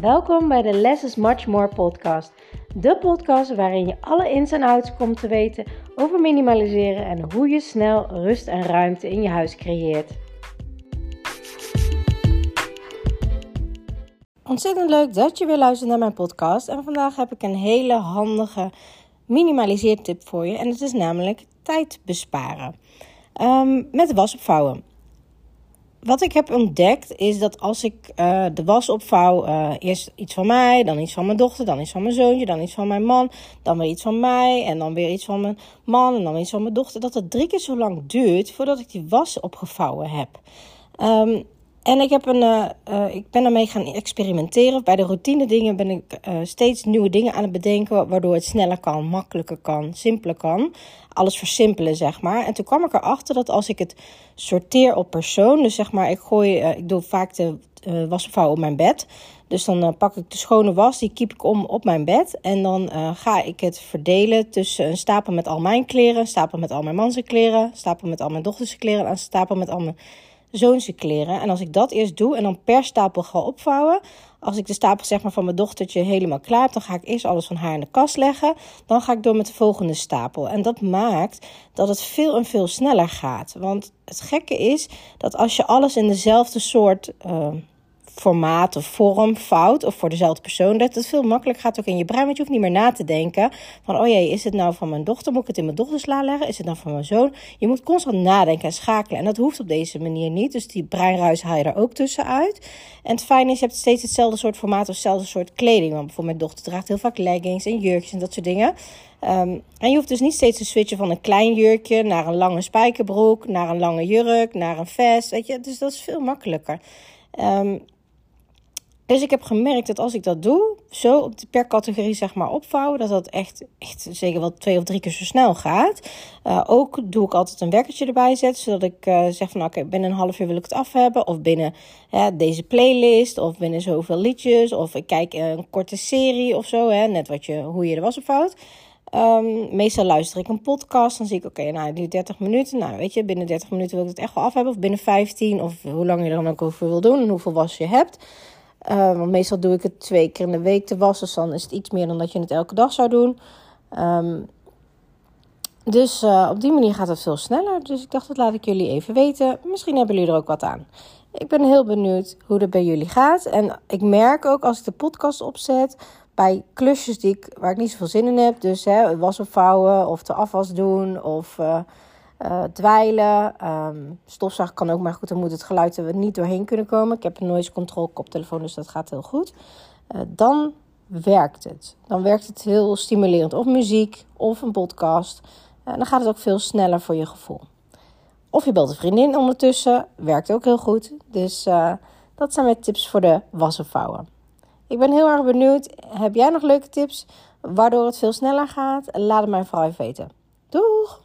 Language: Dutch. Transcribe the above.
Welkom bij de Less is Much More podcast. De podcast waarin je alle ins en outs komt te weten over minimaliseren en hoe je snel rust en ruimte in je huis creëert. Ontzettend leuk dat je weer luistert naar mijn podcast. En vandaag heb ik een hele handige minimaliseertip voor je. En dat is namelijk tijd besparen. Um, met was opvouwen wat ik heb ontdekt is dat als ik uh, de was opvouw, uh, eerst iets van mij, dan iets van mijn dochter, dan iets van mijn zoontje, dan iets van mijn man, dan weer iets van mij en dan weer iets van mijn man en dan iets van mijn dochter, dat het drie keer zo lang duurt voordat ik die was opgevouwen heb. Um, en ik, heb een, uh, uh, ik ben ermee gaan experimenteren. Bij de routine dingen ben ik uh, steeds nieuwe dingen aan het bedenken. Waardoor het sneller kan, makkelijker kan, simpeler kan. Alles versimpelen, zeg maar. En toen kwam ik erachter dat als ik het sorteer op persoon. Dus zeg maar, ik gooi, ik doe vaak de wasvouw op mijn bed. Dus dan pak ik de schone was, die kiep ik om op mijn bed. En dan ga ik het verdelen tussen een stapel met al mijn kleren. Een stapel met al mijn manse kleren. Een stapel met al mijn dochters kleren. En een stapel met al mijn zoonse kleren. En als ik dat eerst doe en dan per stapel ga opvouwen. Als ik de stapel zeg maar, van mijn dochtertje helemaal klaar heb, dan ga ik eerst alles van haar in de kast leggen. Dan ga ik door met de volgende stapel. En dat maakt dat het veel en veel sneller gaat. Want het gekke is dat als je alles in dezelfde soort. Uh, formaat of vorm fout of voor dezelfde persoon, dat het veel makkelijker gaat ook in je brein. Want je hoeft niet meer na te denken van, oh jee, is het nou van mijn dochter? Moet ik het in mijn dochtersla leggen? Is het nou van mijn zoon? Je moet constant nadenken en schakelen. En dat hoeft op deze manier niet. Dus die breinruis haal je er ook tussenuit. En het fijne is, je hebt steeds hetzelfde soort formaat of hetzelfde soort kleding. Want bijvoorbeeld mijn dochter draagt heel vaak leggings en jurkjes en dat soort dingen. Um, en je hoeft dus niet steeds te switchen van een klein jurkje naar een lange spijkerbroek, naar een lange jurk, naar een vest. Weet je, dus dat is veel makkelijker. Um, dus ik heb gemerkt dat als ik dat doe, zo per categorie zeg maar opvouwen, dat dat echt, echt zeker wel twee of drie keer zo snel gaat. Uh, ook doe ik altijd een wekkertje erbij zetten, zodat ik uh, zeg van oké, binnen een half uur wil ik het af hebben. Of binnen deze playlist, of binnen zoveel liedjes, of ik kijk een korte serie of zo, hè, net wat je, hoe je de was opvouwt. Um, meestal luister ik een podcast. Dan zie ik, oké, nou, nu 30 minuten. Nou, weet je, binnen 30 minuten wil ik het echt wel af hebben. Of binnen 15. Of hoe lang je er dan ook over wil doen. En hoeveel was je hebt. Uh, want meestal doe ik het twee keer in de week te wassen. Dus dan is het iets meer dan dat je het elke dag zou doen. Um, dus uh, op die manier gaat het veel sneller. Dus ik dacht, dat laat ik jullie even weten. Misschien hebben jullie er ook wat aan. Ik ben heel benieuwd hoe het bij jullie gaat. En ik merk ook als ik de podcast opzet. Bij klusjes die ik, waar ik niet zoveel zin in heb. Dus hè, was opvouwen of de afwas doen. Of uh, uh, dweilen. Um, kan ook, maar goed, dan moet het geluid er niet doorheen kunnen komen. Ik heb een noise control koptelefoon, dus dat gaat heel goed. Uh, dan werkt het. Dan werkt het heel stimulerend. Of muziek, of een podcast. Uh, dan gaat het ook veel sneller voor je gevoel. Of je belt een vriendin ondertussen, werkt ook heel goed. Dus dat zijn mijn tips voor de wassenvouwen. Ik ben heel erg benieuwd. Heb jij nog leuke tips waardoor het veel sneller gaat? Laat het mij vooral even weten. Doeg!